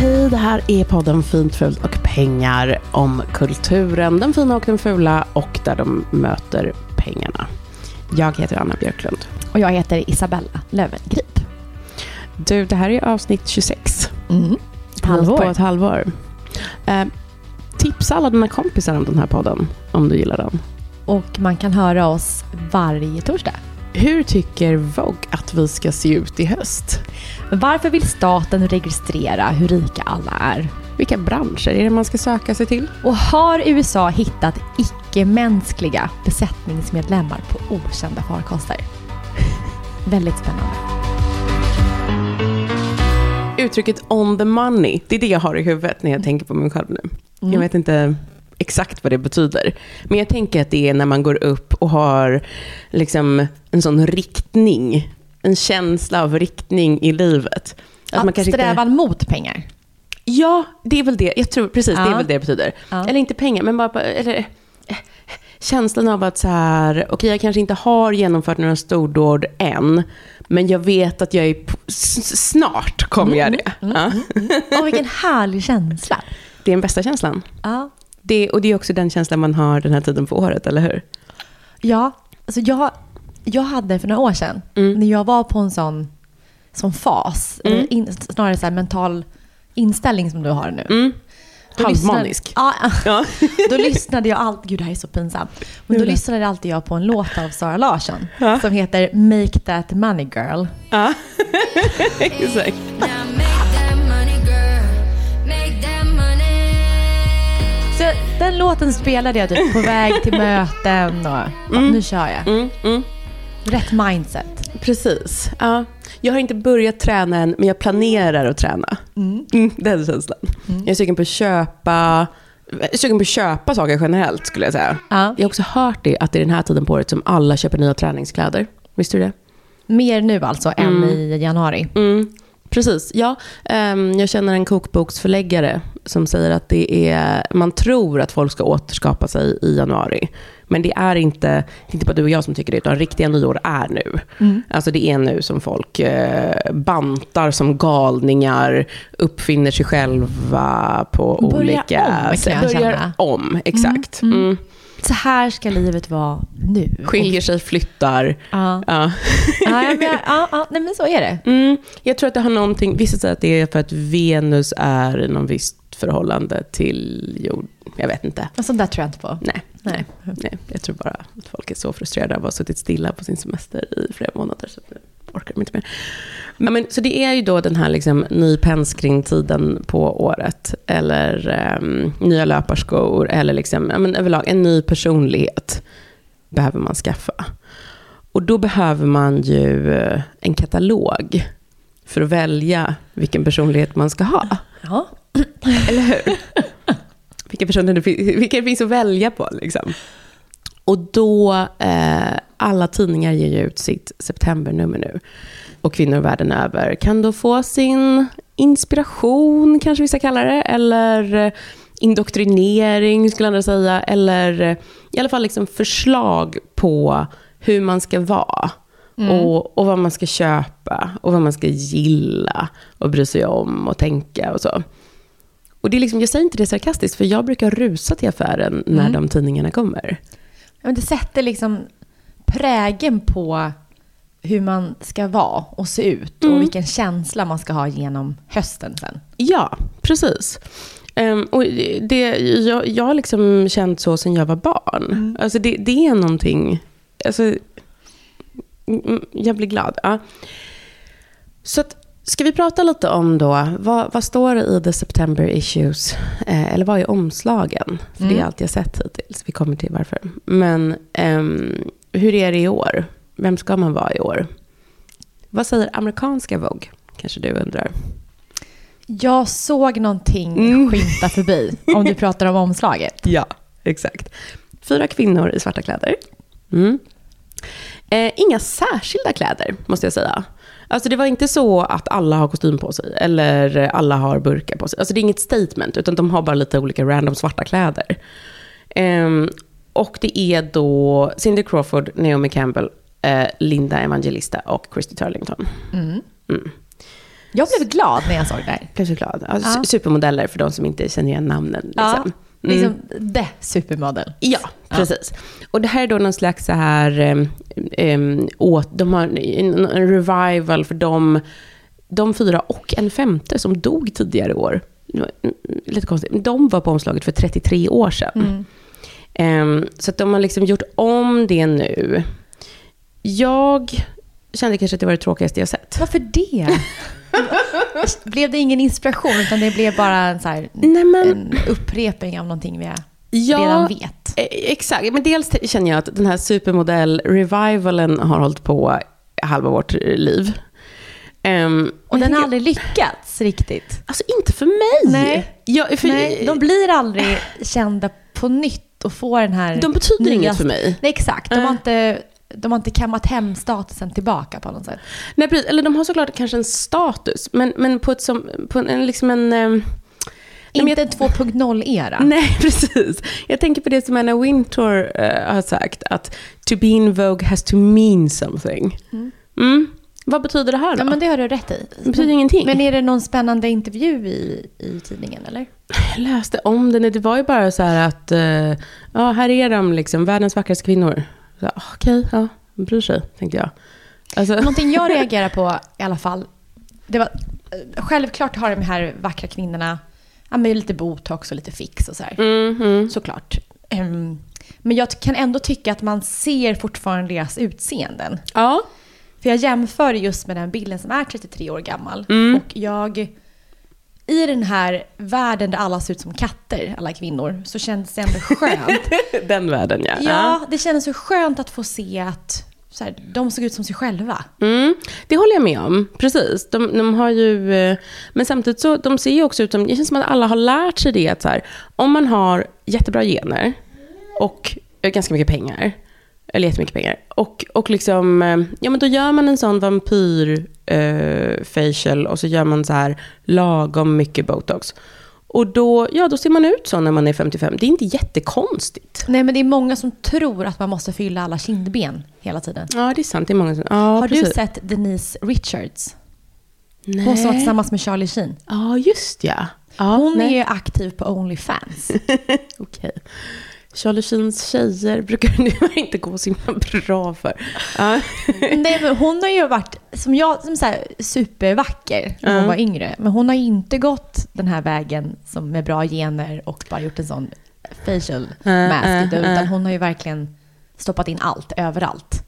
Hej, det här är podden Fint, fult och pengar om kulturen, den fina och den fula och där de möter pengarna. Jag heter Anna Björklund. Och jag heter Isabella Löwengrip. Du, det här är avsnitt 26. Mm. Halvår. På ett halvår. Eh, tipsa alla dina kompisar om den här podden, om du gillar den. Och man kan höra oss varje torsdag. Hur tycker Vogue att vi ska se ut i höst? Varför vill staten registrera hur rika alla är? Vilka branscher är det man ska söka sig till? Och har USA hittat icke-mänskliga besättningsmedlemmar på okända farkoster? Väldigt spännande. Uttrycket on the money, det är det jag har i huvudet när jag tänker på mig själv nu. Mm. Jag vet inte exakt vad det betyder. Men jag tänker att det är när man går upp och har liksom en sån riktning, en känsla av riktning i livet. Att, man kanske inte- strävan mot pengar. Ja, det är väl det. Jag tror precis, det Ja. är väl det det betyder. Ja. Eller inte pengar, men bara, eller, eh, känslan av att så här, okej, jag kanske inte har genomfört några stordåd än, men jag vet att jag är, snart kommer jag det. Ja. Åh, vilken härlig känsla. Det är den bästa känslan. Ja. Det, och det är också den känslan man har den här tiden på året, eller hur? Ja, alltså jag, jag hade för några år sedan, Mm. när jag var på en sån, sån fas, Mm. in, snarare så mental inställning som du har nu. Mm. Då Halvmanisk. lyssnade- Ja, Ja. då lyssnade jag alltid, gud det här är så pinsamt, men då Gud. lyssnade alltid jag på en låt av Sara Larsson Ja. som heter Make That Money Girl. ja. Exakt. Så den låten spelade jag typ på väg till möten och ja, nu kör jag. Mm, mm. Rätt mindset. Precis. Ja. Jag har inte börjat träna än, men jag planerar att träna. Mm, den känslan. Jag är sugen på att köpa jag är sugen på att köpa saker generellt, skulle jag säga. Ja. Jag har också hört det, att det är den här tiden på året som alla köper nya träningskläder. Visste du det? Mer nu alltså än i januari. Mm, precis, ja. Ehm, jag känner en kokboksförläggare som säger att det är, man tror att folk ska återskapa sig i januari. Men det är inte, inte bara du och jag som tycker det, utan riktiga nyår är nu. Alltså det är nu som folk eh, bantar som galningar, uppfinner sig själva på Börjar olika om, jag Börjar om, exakt. Mm. Så här ska livet vara nu. Skiljer sig, flyttar. Ja. Ja. Ja, ja, men, ja, ja, nej, men så är det. Mm, jag tror att det har någonting, vissa säger att det är för att Venus är i någon visst förhållande till jord. Jag vet inte. Och sånt där tror jag inte på. Nej, Nej. nej, jag tror bara att folk är så frustrerade av att ha suttit stilla på sin semester i flera månader. Så nu orkar de inte mer. Ja, men, så det är ju då den här liksom, nypenskring-tiden på året. Eller ehm, nya löparskor. Eller liksom, men, överlag en ny personlighet behöver man skaffa. Och då behöver man ju eh, en katalog för att välja vilken personlighet man ska ha. Ja. Eller hur? Vilka personer det finns, vilka det finns att välja på. Liksom. Och då, eh, alla tidningar ger ju ut sitt septembernummer nu. och kvinnor världen över kan då få sin inspiration, kanske vi ska kalla det, eller eh, indoktrinering skulle andra säga, eller eh, i alla fall liksom förslag på hur man ska vara. Och, och vad man ska köpa och vad man ska gilla och bry sig om och tänka och så. Och det är liksom, jag säger inte det sarkastiskt, för jag brukar rusa till affären när de tidningarna kommer. Ja, Men det sätter liksom prägen på hur man ska vara och se ut och vilken känsla man ska ha genom hösten sen. Ja, precis. Ehm, och det, jag, jag har liksom känt så sedan jag var barn. Alltså det, det är någonting... Alltså, mm, jag blir glad. Ja. Så att, ska vi prata lite om då, vad, vad står det i The September Issues? Eh, eller vad är omslagen? För det är allt jag sett hittills. Vi kommer till varför. Men ehm, hur är det i år? Vem ska man vara i år? Vad säger amerikanska Vogue? Kanske du undrar. Jag såg någonting Mm. skymta förbi, om du pratar om omslaget. Ja, exakt. Fyra kvinnor i svarta kläder. Mm. Eh, inga särskilda kläder, måste jag säga. Alltså det var inte så att alla har kostym på sig, eller alla har burkar på sig. Alltså det är inget statement, utan de har bara lite olika random svarta kläder. Ehm, och det är då Cindy Crawford, Naomi Campbell, eh, Linda Evangelista och Christy Turlington. Jag blev glad när jag såg det här. Kanske glad. Alltså, Ja. su- Supermodeller för de som inte känner igen namnen. Liksom. Ja, liksom the supermodel. Ja, precis. Och det här är då någon slags så här, um, um, åt, de har en, en revival för de, de fyra och en femte som dog tidigare i år. Mm, Lite konstigt. De var på omslaget för 33 år sedan. Ehm, så att de har liksom gjort om det nu. Jag kände kanske att det var det tråkigaste jag sett. Varför det? blev det ingen inspiration, utan det blev bara en, så här, Nej, men- en upprepning av någonting vi Ja, redan vet? Eh, Exakt, men dels känner jag att den här supermodell-revivalen har hållit på halva vårt eh, liv. Ehm, Och den har aldrig lyckats riktigt. Alltså inte för mig. Nej. Jag, för, Nej, de blir aldrig kända på nytt och får den här... De betyder inget för mig. Nej, exakt. De har, inte, de har inte kammat hem statusen tillbaka på något sätt. Nej, precis. Eller de har såklart kanske en status, men, men på, ett som, på en, liksom en... men Inte en 2.0-era. Nej, precis. Jag tänker på det som Anna Wintour eh, har sagt, att to be in Vogue has to mean something. Mm. Vad betyder det här då? Ja, men det har du rätt i. Det betyder ingenting. Men är det någon spännande intervju i, i tidningen, eller? Jag läste om den, det var ju bara så här att, eh, ja, här är de, liksom, världens vackraste kvinnor. Ah, Okej, ja, de bryr sig, tänkte jag. Alltså, Någonting jag reagerar på i alla fall, det var, självklart har de här vackra kvinnorna ja, men lite botox och lite fix och så här. Mhm. Såklart. Ehm, men jag kan ändå tycka att man ser fortfarande deras utseenden. ja, För jag jämför just med den bilden som är 33 år gammal. Mm. Och jag, i den här världen där alla ser ut som katter, alla kvinnor, så känns det ändå skönt. den världen ja. ja, det kändes så skönt att få se att så här, de såg ut som sig själva. Mm, det håller jag med om. Precis. De, de har ju, eh, men samtidigt så de ser ju också ut som, det känns som att alla har lärt sig det att så här, om man har jättebra gener och ganska mycket pengar, eller jättemycket pengar, och, och liksom, eh, ja men då gör man en sån vampyr eh, facial och så gör man så här lagom mycket botox. Och då, ja, då ser man ut så när man är 55. Det är inte jättekonstigt. Nej, men det är många som tror att man måste fylla alla kindben hela tiden. Ja, det är sant. Det är många som... Ja, Har precis. du sett Denise Richards? Nej. Hon som var tillsammans med Charlie Sheen. Ja, just ja. ja Hon nej. är ju aktiv på Onlyfans. Okej. Charlie Sheens tjejer brukar det inte gå så himla bra för. Nej, men hon har ju varit, som jag, som så här, supervacker när hon Ja. var yngre. Men hon har ju inte gått den här vägen som med bra gener och bara gjort en sån facial Äh, mask. utan hon har ju verkligen stoppat in allt, överallt.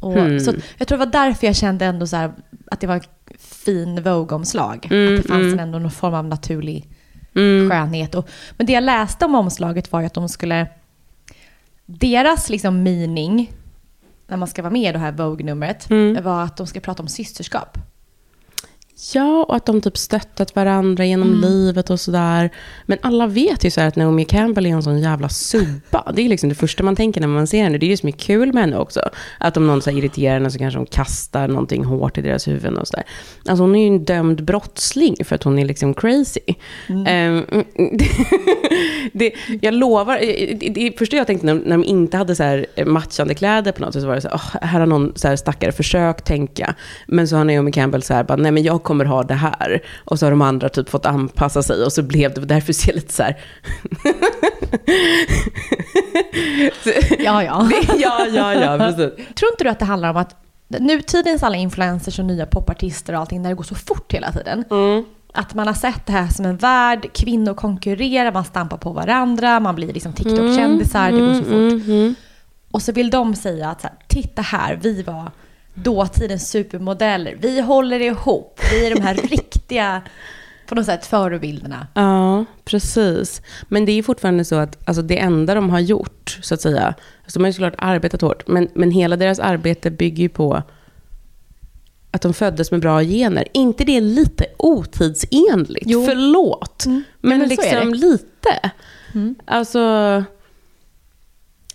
Och, Hmm. så jag tror det var därför jag kände ändå så här, att det var en fin Vogue-omslag. Mm, att det fanns mm. ändå någon form av naturlig Mm. skönhet. Och, men det jag läste om omslaget var ju att de skulle... Deras liksom mening, när man ska vara med i det här Vogue-numret, Mm. var att de ska prata om systerskap. Ja, och att de typ stöttat varandra genom Mm. livet och sådär. Men alla vet ju så här att Naomi Campbell är en sån jävla subba. Det är liksom det första man tänker när man ser henne. Det är det som är kul med henne också. Att om någon så irriterar henne så kanske de kastar någonting hårt i deras huvuden och sådär. Alltså hon är ju en dömd brottsling för att hon är liksom crazy. Ehm, det, det, jag lovar, det, det första jag tänkte när, när de inte hade så här matchande kläder på något sätt så var det så här, "Åh, här har någon så här stackare försökt tänka. Men så har Naomi Campbell så här, bara, nej men jag kommer ha det här. Och så har de andra typ fått anpassa sig och så blev det, därför ser jag lite så här. Ja, ja. ja, ja, ja, precis. Tror inte du att det handlar om att nutidens alla influencers och nya popartister och allting, när det går så fort hela tiden. Att man har sett det här som en värld, kvinnor konkurrerar, man stampar på varandra, man blir liksom TikTok-kändisar, det går så fort. Och så vill de säga att så här, titta här, vi var dåtidens supermodeller, vi håller ihop, vi är de här riktiga, på något sätt, förebilderna. Ja, precis. Men det är fortfarande så att alltså det enda de har gjort, så att säga, alltså de har ju såklart arbetat hårt, men, men hela deras arbete bygger ju på att de föddes med bra gener. inte det lite otidsenligt? Jo. Förlåt. Mm. Men, men liksom lite. Alltså...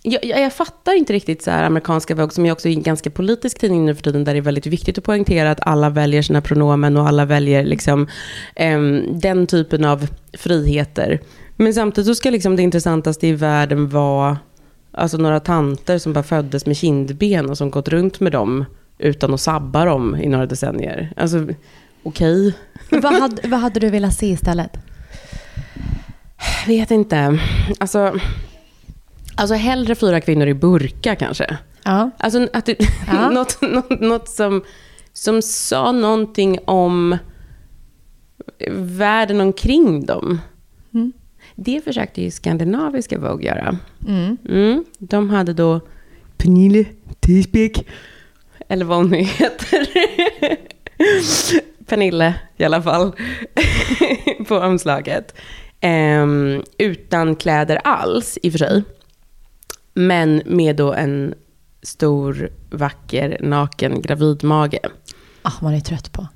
Jag, jag, jag fattar inte riktigt så här amerikanska Vogue, som är också en ganska politisk tidning nu för tiden, där det är väldigt viktigt att poängtera att alla väljer sina pronomen och alla väljer liksom, em, den typen av friheter. Men samtidigt så ska liksom det intressantaste i världen vara alltså några tanter som bara föddes med kindben och som gått runt med dem utan att sabba dem i några decennier. Alltså, okej. vad, hade, vad hade du velat se istället? Vet inte. Alltså, alltså hellre fyra kvinnor i burka kanske. Ja. Alltså att det, Ja. något, något, något som, som sa någonting om världen omkring dem. Mm. Det försökte ju skandinaviska Vogue göra. Mm. Mm. De hade då Pernille Tisbeck, eller vad hon nu heter. Pernille i alla fall, på omslaget. Ehm, utan kläder alls i och för sig. Men med då en stor, vacker, naken gravidmage. Ah, man är trött på.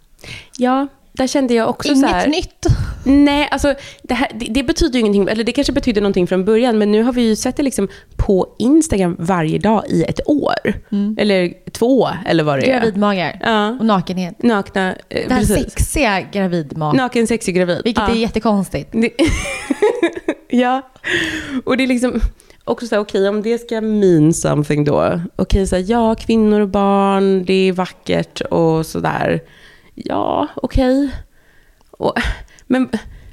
Ja, där kände jag också så Inget här... nytt. Nej, alltså det, här, det, det betyder ju ingenting, eller det kanske betyder någonting från början, men nu har vi ju sett det liksom på Instagram varje dag i ett år. Eller två, eller vad det är. Gravidmagar Ja. och nakenhet. Nakna, eh, Det här precis. sexiga gravidmag. Naken, sexig, gravid. Vilket Ja. är jättekonstigt. Det, ja, och det är liksom också så här, okej, om det ska mean something då. Okej, så här, ja, kvinnor och barn, det är vackert och sådär. Ja, okej. Och- Men,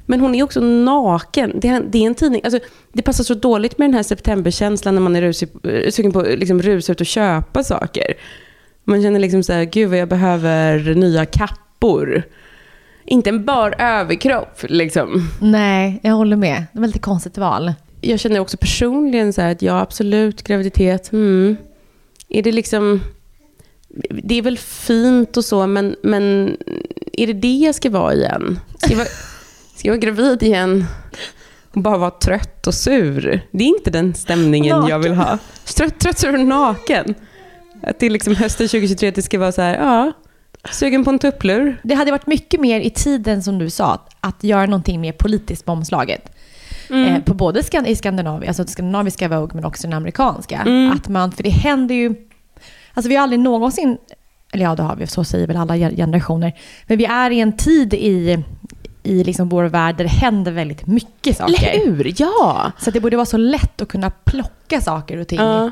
men hon är också naken. Det är, det är en tidning, alltså, det passar så dåligt med den här septemberkänslan när man är rusig, eh, sugen på att liksom, rusa ut och köpa saker. Man känner liksom så här, gud vad jag behöver nya kappor. Inte en bar överkropp liksom. Nej, jag håller med. Det var lite konstigt val. Jag känner också personligen så här att ja, absolut, graviditet, hmm. Är det liksom... Det är väl fint och så, men, men är det det jag ska vara igen? Ska jag vara, ska jag vara gravid igen och bara vara trött och sur? Det är inte den stämningen jag vill ha. Trött, trött, sur och naken. Att det är liksom hösten 2023, att det ska vara så här, ja, sugen på en tupplur. Det hade varit mycket mer i tiden, som du sa, att, att göra någonting mer politiskt på omslaget. Mm. Eh, på både skan- i Skandinavien, alltså skandinaviska Vogue, men också den amerikanska. Mm. Att man, för det händer ju... Alltså vi har aldrig någonsin, eller ja det har vi, så säger väl alla ge- generationer. Men vi är i en tid i, i liksom vår värld där det händer väldigt mycket saker. Eller hur? Ja! Så det borde vara så lätt att kunna plocka saker och ting. Ja.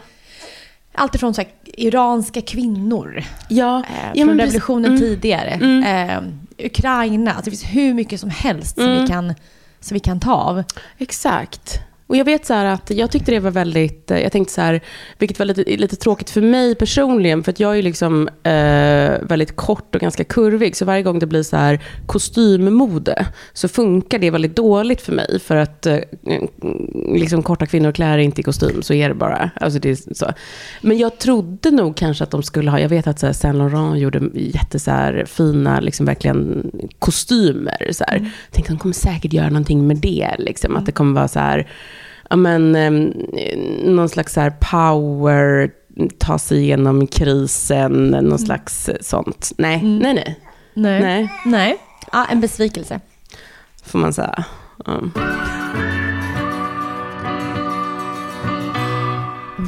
Allt ifrån så här, iranska kvinnor, Ja, eh, ja från revolutionen Mm. tidigare. Eh, Ukraina, alltså det finns hur mycket som helst som, Mm. vi kan, som vi kan ta av. Exakt. Och jag vet så att jag tyckte det var väldigt, eh, jag tänkte så här, vilket var lite, lite tråkigt för mig personligen, för att jag är liksom eh, väldigt kort och ganska kurvig, så varje gång det blir så här kostymmode, så funkar det väldigt dåligt för mig, för att eh, liksom korta kvinnor klär inte i kostym, så är det bara. Alltså det är så. Men jag trodde nog kanske att de skulle ha, jag vet att så här, Saint Laurent gjorde jätte så här, fina, liksom verkligen kostymer. Så här. Tänkte de kommer säkert göra någonting med det, liksom, att det kommer vara så här, ja men, eh, någon slags så här power, ta sig igenom krisen, någon slags eh, sånt. Nej, nej, nej. Nej. Nej. Nej. Ja, en besvikelse. Får man säga. Mm.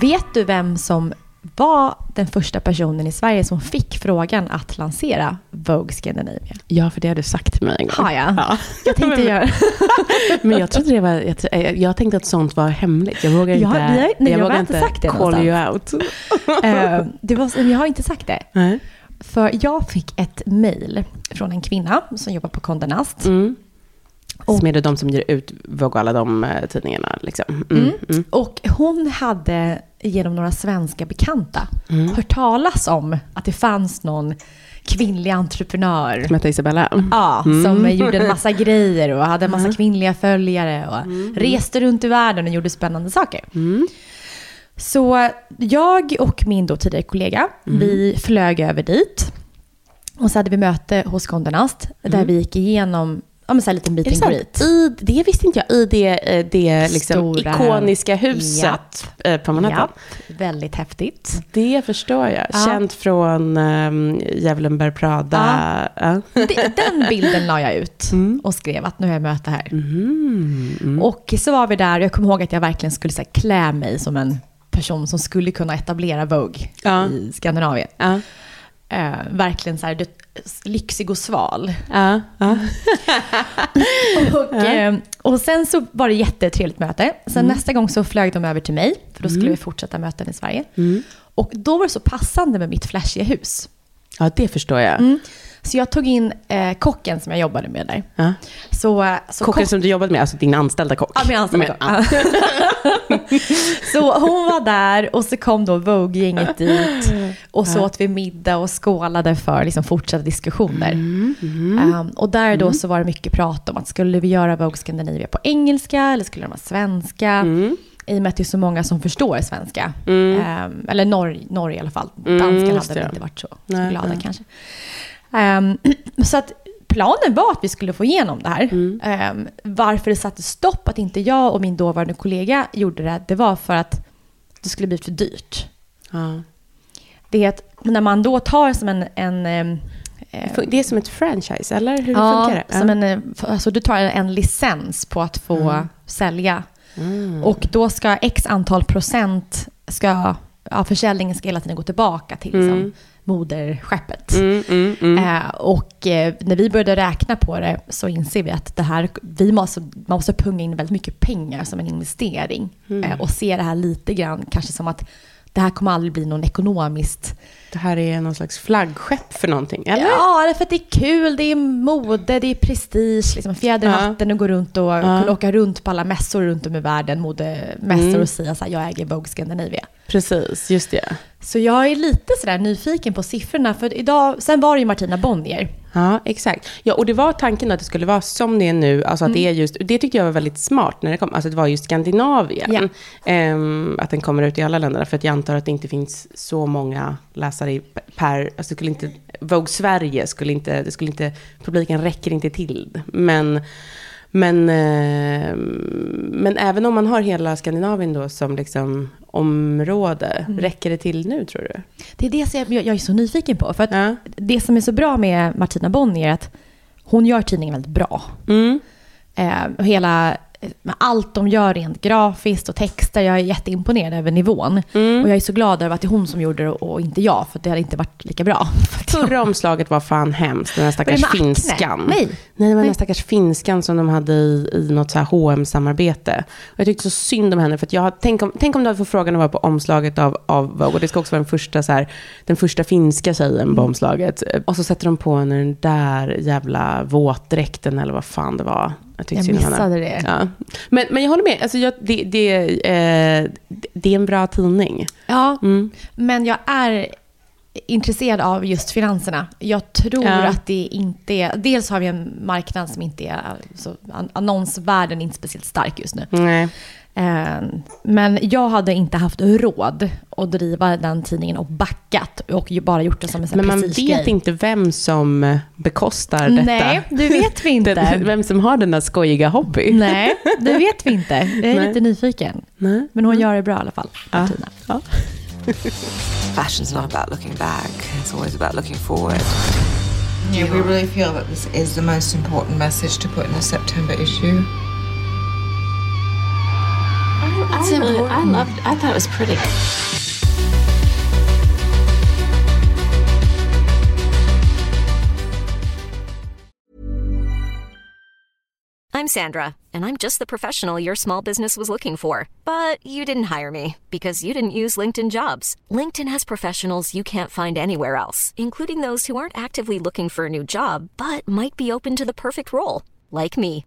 Vet du vem som var den första personen i Sverige som fick frågan att lansera Vogue Scandinavia? Ja, för det har du sagt till mig en gång. Har jag? Ja. Jag tänkte göra... Men jag trodde det var, jag, tr- jag, tänkte att sånt var hemligt. Jag vågar Ja, inte, har- nej, jag jag vågar inte sagt det call you out. Eh, det var, jag har inte sagt det. Nej. För jag fick ett mejl från en kvinna som jobbar på Condé Nast. Mm. Och- Som är det de som ger ut Vogue och alla de eh, tidningarna. Liksom. Mm. Mm. Mm. Och hon hade genom några svenska bekanta Mm. hört talas om att det fanns någon kvinnlig entreprenör. Som heter Isabella. Ja, som gjorde en massa grejer och hade en massa kvinnliga följare och reste runt i världen och gjorde spännande saker. Mm. Så jag och min då tidigare kollega, vi flög över dit. Och så hade vi möte hos Condé Nast, där vi gick igenom ja, men så här lite meet and greet. I, det visste inte jag. I det, eh, det liksom Stora- ikoniska huset eh, på Manhattan. Ja, väldigt häftigt. Det förstår jag. Ja. Känt från um, Djävulen bär Prada. Ja. Den bilden la jag ut Mm. och skrev att nu har jag möte här. Mm. Mm. Och så var vi där och jag kommer ihåg att jag verkligen skulle så här, klä mig som en person som skulle kunna etablera Vogue Ja. i Skandinavien. Ja. Eh, verkligen så här, lyxig och sval. Ja. Ja. Och, eh, och sen så var det jättetrevligt möte. Sen nästa gång så flög de över till mig, för då skulle vi fortsätta möten i Sverige. Mm. Och då var det så passande med mitt flashiga hus. ja, det förstår jag. Mm. Så jag tog in eh, kocken som jag jobbade med där. Ja. Så, eh, så Kocken kock- som du jobbade med, alltså din anställda kock. Ja, min anställda kock. Men, ja. Så hon var där och så kom då Vogue-gänget dit. Och så åt vi middag och skålade för liksom fortsatta diskussioner. Um, och där då så var det mycket prat om att skulle vi göra Vogue Scandinavia på engelska eller skulle de vara svenska? Mm. I och med att det är så många som förstår svenska. Um, eller Norge, Norge i alla fall. Mm, Danskarna just hade väl inte varit så, så Nej, glada nej. kanske. Um, så att planen var att vi skulle få igenom det här. Mm. Um, varför det satte stopp att inte jag och min dåvarande kollega gjorde det, det var för att det skulle bli för dyrt. Ja. Det är att när man då tar som en... en em, eh, Det är som ett franchise, eller hur ja, funkar det? som en, eh, alltså du tar en licens på att få sälja. Mm. Och då ska x antal procent, ska, ja, försäljningen ska hela tiden gå tillbaka till liksom, Mm. moderskeppet. Mm, mm, mm. Eh, och eh, när vi började räkna på det så inser vi att det här, vi måste, man måste punga in väldigt mycket pengar som en investering. Mm. Eh, och se det här lite grann kanske som att det här kommer aldrig bli någon ekonomiskt... Det här är någon slags flaggskepp för någonting, eller? Ja, för att det är kul, det är mode, det är prestige, liksom fjäder i Ja. hatten och gå runt och kunna åka runt på alla mässor runt om i världen, modemässor Mm. och säga så här, jag äger Vogue Scandinavia. Precis, just det. Så jag är lite sådär nyfiken på siffrorna, för idag, sen var det ju Martina Bonnier. Ja, exakt. Ja, och det var tanken att det skulle vara som det är nu, alltså att det är just, det tyckte jag var väldigt smart när det kom, alltså det var just Skandinavien. Ja. Ehm, att den kommer ut i alla länderna, för att jag antar att det inte finns så många läsare per, alltså det skulle inte, Vogue Sverige skulle inte, det skulle inte, publiken räcker inte till. Men, men, eh, men även om man har hela Skandinavien då som liksom område, räcker det till nu tror du? Det är det som jag, jag är så nyfiken på. För att Ja. det som är så bra med Martina Bonnier är att hon gör tidningen väldigt bra. Mm. Eh, och hela, med allt de gör rent grafiskt och texter, jag är jätteimponerad över nivån. Mm. Och jag är så glad över att det är hon som gjorde det och inte jag, för det hade inte varit lika bra. Förra omslaget var fan hemskt, den här stackars det finskan. Nej. Nej, det var den här stackars finskan som de hade i, i något så här hm samarbete Och jag tyckte så synd om henne, för jag, tänk, om, tänk om du hade fått frågan att vara på omslaget av, av och det ska också vara den första, så här, den första finska tjejen Mm. på omslaget. Och så sätter de på henne den där jävla våtdräkten, eller vad fan det var. Jag, Jag missade det. Ja. Men, men jag håller med, alltså jag, det, det, eh, det är en bra tidning. Ja, Mm. men jag är intresserad av just finanserna. Jag tror Ja. att det inte är... Dels har vi en marknad som inte är... Så, an- annonsvärlden är inte speciellt stark just nu. Nej. Eh, Men jag hade inte haft råd att driva den tidningen och backat och bara gjort det som en Men man vet inte vem som bekostar detta. Nej, det vet vi inte. Vem som har den där skojiga hobby. Nej, det vet vi inte. Jag är Nej. lite nyfiken. Nej. Men hon gör det bra i alla fall, Ja. Martina. Ja. Fashion's not about looking back, it's always about looking forward. Yeah, we really feel that this is the most important message to put in the September issue. I, really, I loved. I thought it was pretty. I'm Sandra, and I'm just the professional your small business was looking for. But you didn't hire me because you didn't use LinkedIn jobs. LinkedIn has professionals you can't find anywhere else, including those who aren't actively looking for a new job but might be open to the perfect role, like me.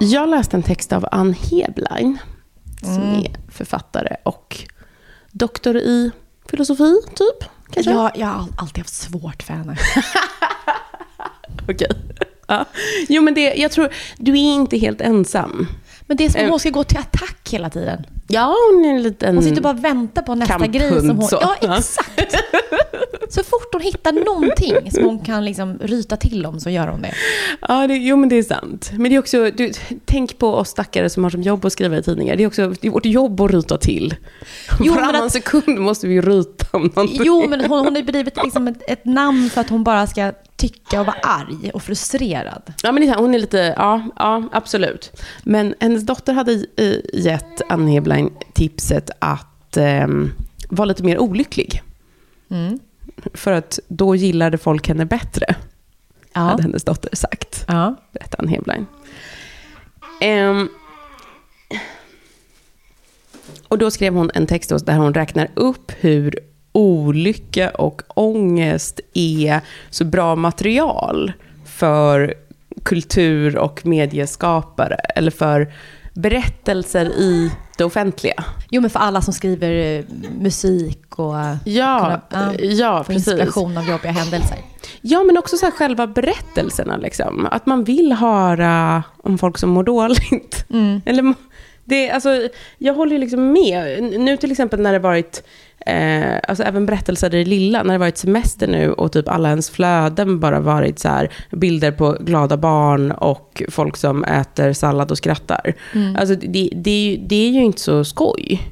Jag läste en text av Ann Heblein, som är författare och doktor i filosofi, typ. Kanske? Jag, jag har alltid haft svårt för henne. Okej. Ja. Jo, men det, jag tror, du är inte helt ensam. Men det är som Eh. om hon ska gå till attack hela tiden. Ja, hon är en liten... Hon sitter bara och väntar på nästa grej som hon... så. Ja, exakt. Så fort hon hittar någonting som hon kan liksom ryta till om så gör hon det. Ja, det, jo men det är sant. Men det är också, du, tänk på oss stackare som har som jobb att skriva i tidningar. Det är också det är vårt jobb att ryta till. Jo, Varannan att- sekund måste vi ryta om någonting. Jo, men hon, hon har blivit liksom ett, ett namn för att hon bara ska tycka och vara arg och frustrerad. Ja, men hon är lite, ja, ja, absolut. Men hennes dotter hade gett Ann Heblein tipset att eh, vara lite mer olycklig. Mm. För att då gillade folk henne bättre, Ja. hade hennes dotter sagt. ja. berättar Ann Heblein. Ehm, och då skrev hon en text där hon räknar upp hur olycka och ångest är så bra material för kultur och medieskapare, eller för berättelser i det offentliga. Jo, men för alla som skriver eh, musik och eh, Ja, kunna, ja få precis. inspiration av jobbiga händelser. Ja, men också så själva berättelserna. Liksom. Att man vill höra om folk som mår dåligt. Eller, det, alltså, jag håller ju liksom med. Nu till exempel när det varit, eh, alltså även berättelser i det lilla, när det varit semester nu och typ alla ens flöden bara varit så här, bilder på glada barn och folk som äter sallad och skrattar. Alltså, det, det, är ju, det är ju inte så skoj.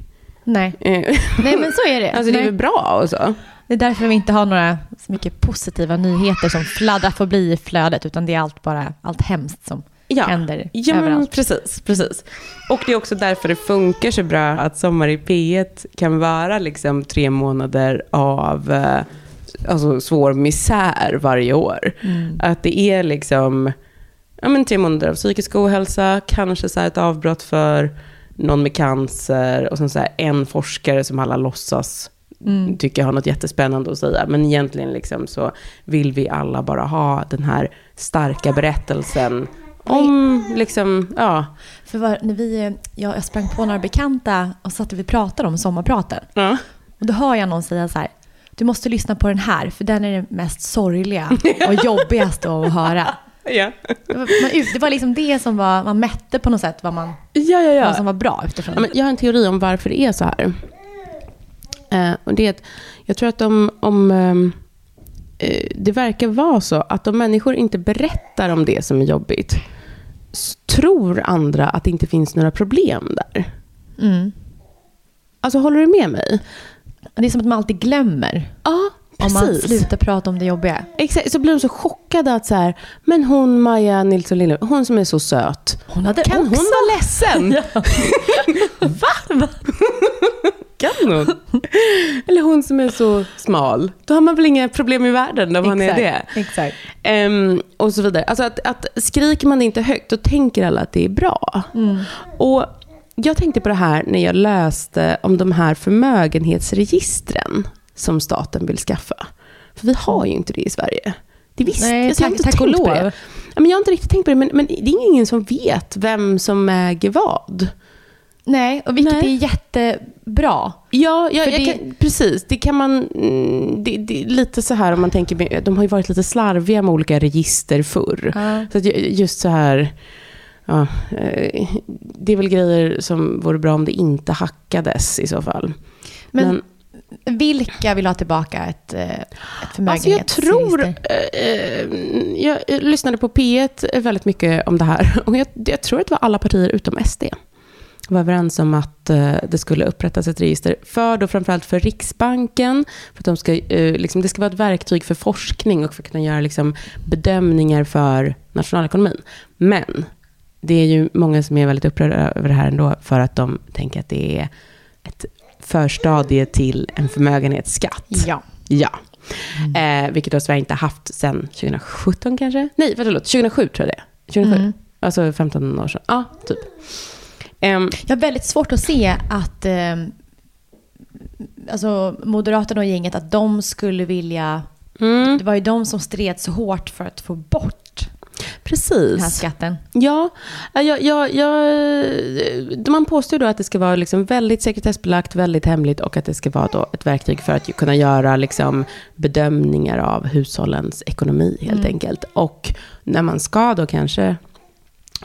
Nej. Eh, Nej, men så är det. Alltså det är väl bra och så. Det är därför vi inte har några så mycket positiva nyheter som fladdrar förbi i flödet, utan det är allt bara allt hemskt som händer ja, överallt. Precis, precis. Och det är också därför det funkar så bra att Sommar i P1 kan vara liksom tre månader av eh, alltså, svår misär varje år. Mm. Att det är liksom ja, men tre månader av psykisk ohälsa, kanske så här ett avbrott för någon med cancer och sen så här en forskare som alla låtsas Mm. tycker har något jättespännande att säga. Men egentligen liksom så vill vi alla bara ha den här starka berättelsen om liksom, ja. För var, när vi, jag, jag sprang på några bekanta och satt och vi pratade om sommarpraten. ja. Och då hör jag någon säga så här, du måste lyssna på den här, för den är det mest sorgliga och jobbigaste att höra. Ja, Det var, det var liksom det som var, man mätte på något sätt vad, man, ja, ja. ja. vad som var bra utifrån Ja, jag har en teori om varför det är så här. Eh, och det är att jag tror att om, om ehm, eh, det verkar vara så att om människor inte berättar om det som är jobbigt s- tror andra att det inte finns några problem där. Mm. Alltså håller du med mig? Det är som att man alltid glömmer. Ja, Om man precis. slutar prata om det jobbiga. Exakt, så blir de så chockade att så här, men hon Maja Nilsson Lindholm, hon som är så söt. Hon hade kan också- hon vara ledsen? Va? hon? Eller hon som är så smal. Då har man väl inga problem i världen om man är det. Exakt. Ehm, och så vidare. Alltså att, att skriker man inte högt, då tänker alla att det är bra. Mm. Och jag tänkte på det här när jag läste om de här förmögenhetsregistren som staten vill skaffa. För vi har ju inte det i Sverige. Det visste Nej, alltså jag tack- inte tack och lov. det. Ja, men jag har inte riktigt tänkt på det, men, men det är ingen som vet vem som äger vad. Nej, och vilket Nej. är jättebra. Ja, ja det- kan, precis. Det kan man... mm, Det, det är lite så här om man tänker... De har ju varit lite slarviga med olika register förr. Ja. Så just så här... Ja, eh, det är väl grejer som vore bra om det inte hackades i så fall. Men, vilka vill ha tillbaka ett, eh, ett Alltså jag tror, förmögenhetsregister? eh, jag lyssnade på P1 väldigt mycket om det här och jag, jag tror att det var alla partier utom SD var överens om att eh, det skulle upprättas ett register för då framförallt för Riksbanken, för att de ska, eh, liksom, det ska vara ett verktyg för forskning och för att kunna göra liksom, bedömningar för nationalekonomin. Men det är ju många som är väldigt upprörda över det här ändå för att de tänker att det är ett förstadie till en förmögenhetsskatt. Ja. Ja. Eh, vilket då Sverige inte haft sedan 2017 kanske? Nej, förlåt, 2007 tror jag det är. 2007. Mm. Alltså 15 år sedan. Ja, typ. Jag har väldigt svårt att se att eh, alltså Moderaterna och gänget, att de skulle vilja... mm, Det var ju de som stred så hårt för att få bort den här precis. skatten. Ja, ja, ja, ja, man påstår då att det ska vara liksom väldigt sekretessbelagt, väldigt hemligt och att det ska vara då ett verktyg för att kunna göra liksom bedömningar av hushållens ekonomi helt enkelt. Och när man ska då kanske,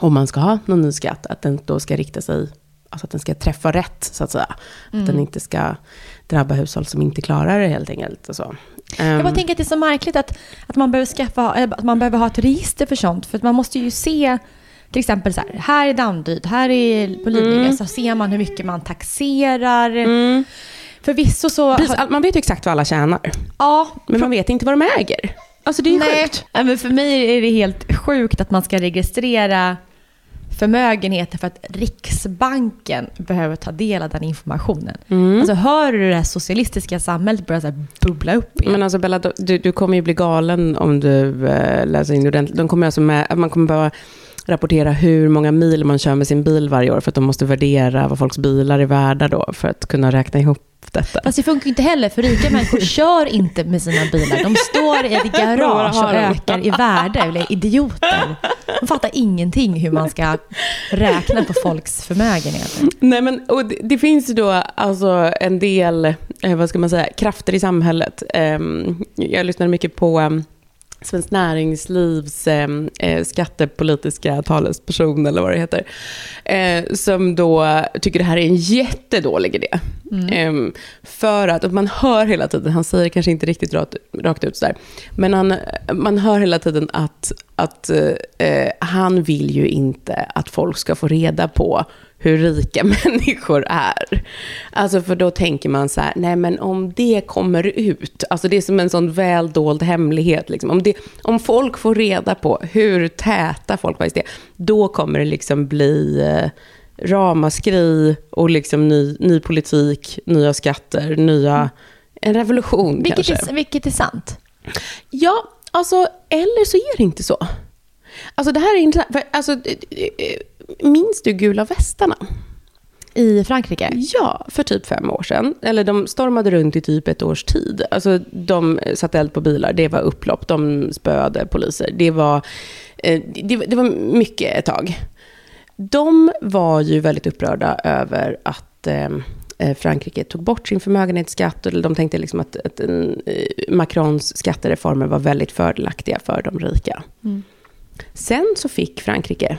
om man ska ha någon ny skatt, att den då ska rikta sig, alltså att den ska träffa rätt så att säga. Att den inte ska drabba hushåll som inte klarar det helt enkelt. Och så. Jag Ehm, bara tänker att det är så märkligt att, att, man behöver skaffa, eller att man behöver ha ett register för sånt. För man måste ju se, till exempel så här, här är Danderyd, här är på Lidingö, så ser man hur mycket man taxerar. mm. Förvisso så... Precis, all- man vet ju exakt vad alla tjänar. ja, Men man vet inte vad de äger. Alltså det är ju Nej, sjukt. Nej, men för mig är det helt sjukt att man ska registrera förmögenheter för att Riksbanken behöver ta del av den informationen. Mm. Alltså hör du det här socialistiska samhället börja så bubbla upp igen? Men alltså Bella, du, du kommer ju bli galen om du äh, läser in ordentligt. De kommer alltså med, man kommer behöva rapportera hur många mil man kör med sin bil varje år för att de måste värdera vad folks bilar är värda då för att kunna räkna ihop detta. Fast det funkar ju inte heller, för rika människor kör inte med sina bilar. De står i ett garage och ökar i värde, eller idioter. De fattar ingenting hur man ska räkna på folks förmögenheter. Nej, men, och det, det finns ju då alltså en del, eh, vad ska man säga, krafter i samhället. Ehm, jag lyssnade mycket på um, Svenskt Näringslivs eh, eh, skattepolitiska talesperson, eller vad det heter, eh, som då tycker det här är en jättedålig idé. Eh, för att, man hör hela tiden, han säger kanske inte riktigt rakt, rakt ut sådär, men han, man hör hela tiden att, att eh, han vill ju inte att folk ska få reda på hur rika människor är. Alltså för då tänker man så här, nej men om det kommer ut, alltså det är som en sån väldold hemlighet, liksom. om, det, om folk får reda på hur täta folk faktiskt är, då kommer det liksom bli eh, ramaskri och liksom ny, ny politik, nya skatter, nya, en revolution Vilket kanske. är, vilket är sant. Ja, alltså, eller så är det inte så. Alltså det här är intressant, för, alltså, eh, minns du gula västarna? I Frankrike? Ja, för typ fem år sedan. Eller de stormade runt i typ ett års tid. Alltså de satte eld på bilar, det var upplopp, de spöade poliser. Det var, eh, det, det var mycket ett tag. De var ju väldigt upprörda över att eh, eh, Frankrike tog bort sin förmögenhetsskatt. Och de tänkte liksom att, att Macrons skattereformer var väldigt fördelaktiga för de rika. Sen så fick Frankrike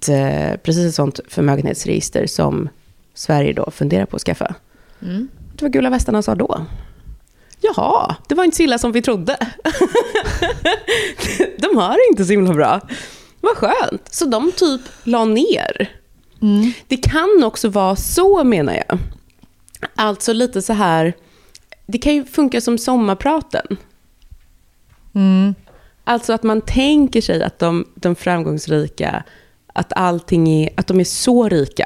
ett, eh, precis ett sånt förmögenhetsregister som Sverige då funderar på att skaffa. Det var gula västarna sa då. Jaha, det var inte så illa som vi trodde. De har det inte så himla bra. Vad skönt. Så de typ la ner. Det kan också vara så menar jag. Alltså lite så här, det kan ju funka som sommarpraten. Alltså att man tänker sig att de, de framgångsrika, att allting är, att de är så rika.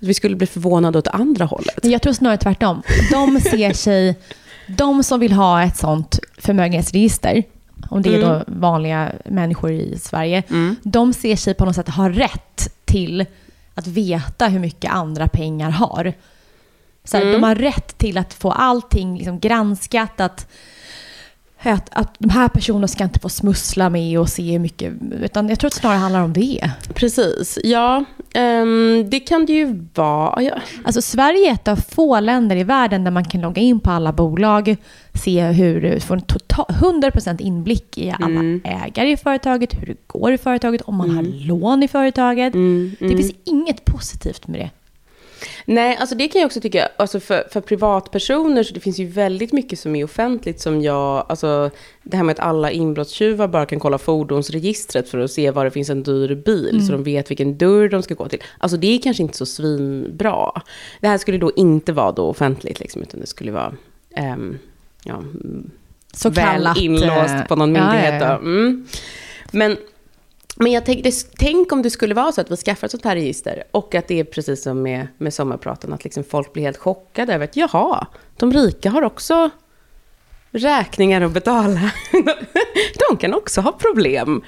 Att vi skulle bli förvånade åt andra hållet. Jag tror snarare tvärtom. De ser sig, de som vill ha ett sånt förmögenhetsregister, om det är då vanliga människor i Sverige, de ser sig på något sätt ha rätt till att veta hur mycket andra pengar har. Så här, De har rätt till att få allting liksom granskat, att, att, att de här personerna ska inte få smussla med och se hur mycket, utan jag tror att det snarare handlar om det. Precis, ja. ehm, det kan det ju vara. Ja. Alltså Sverige är ett av få länder i världen där man kan logga in på alla bolag, se hur, få en total, 100% inblick i alla ägare i företaget, hur det går i företaget, om man har lån i företaget. Det finns inget positivt med det. Nej, alltså det kan jag också tycka, alltså för, för privatpersoner så det finns ju väldigt mycket som är offentligt som jag, alltså det här med att alla inbrottstjuvar bara kan kolla fordonsregistret för att se var det finns en dyr bil så de vet vilken dörr de ska gå till. Alltså det är kanske inte så svinbra. Det här skulle då inte vara då offentligt liksom, utan det skulle vara ehm, ja, mm, Så väl kallat, inlåst eh, på någon ja, myndighet. ja, ja. Då. Mm. Men, men jag tänkte, tänk om det skulle vara så att vi skaffar ett sånt här register och att det är precis som med, med sommarpraten, att liksom folk blir helt chockade över att jaha, de rika har också räkningar att betala. de kan också ha problem.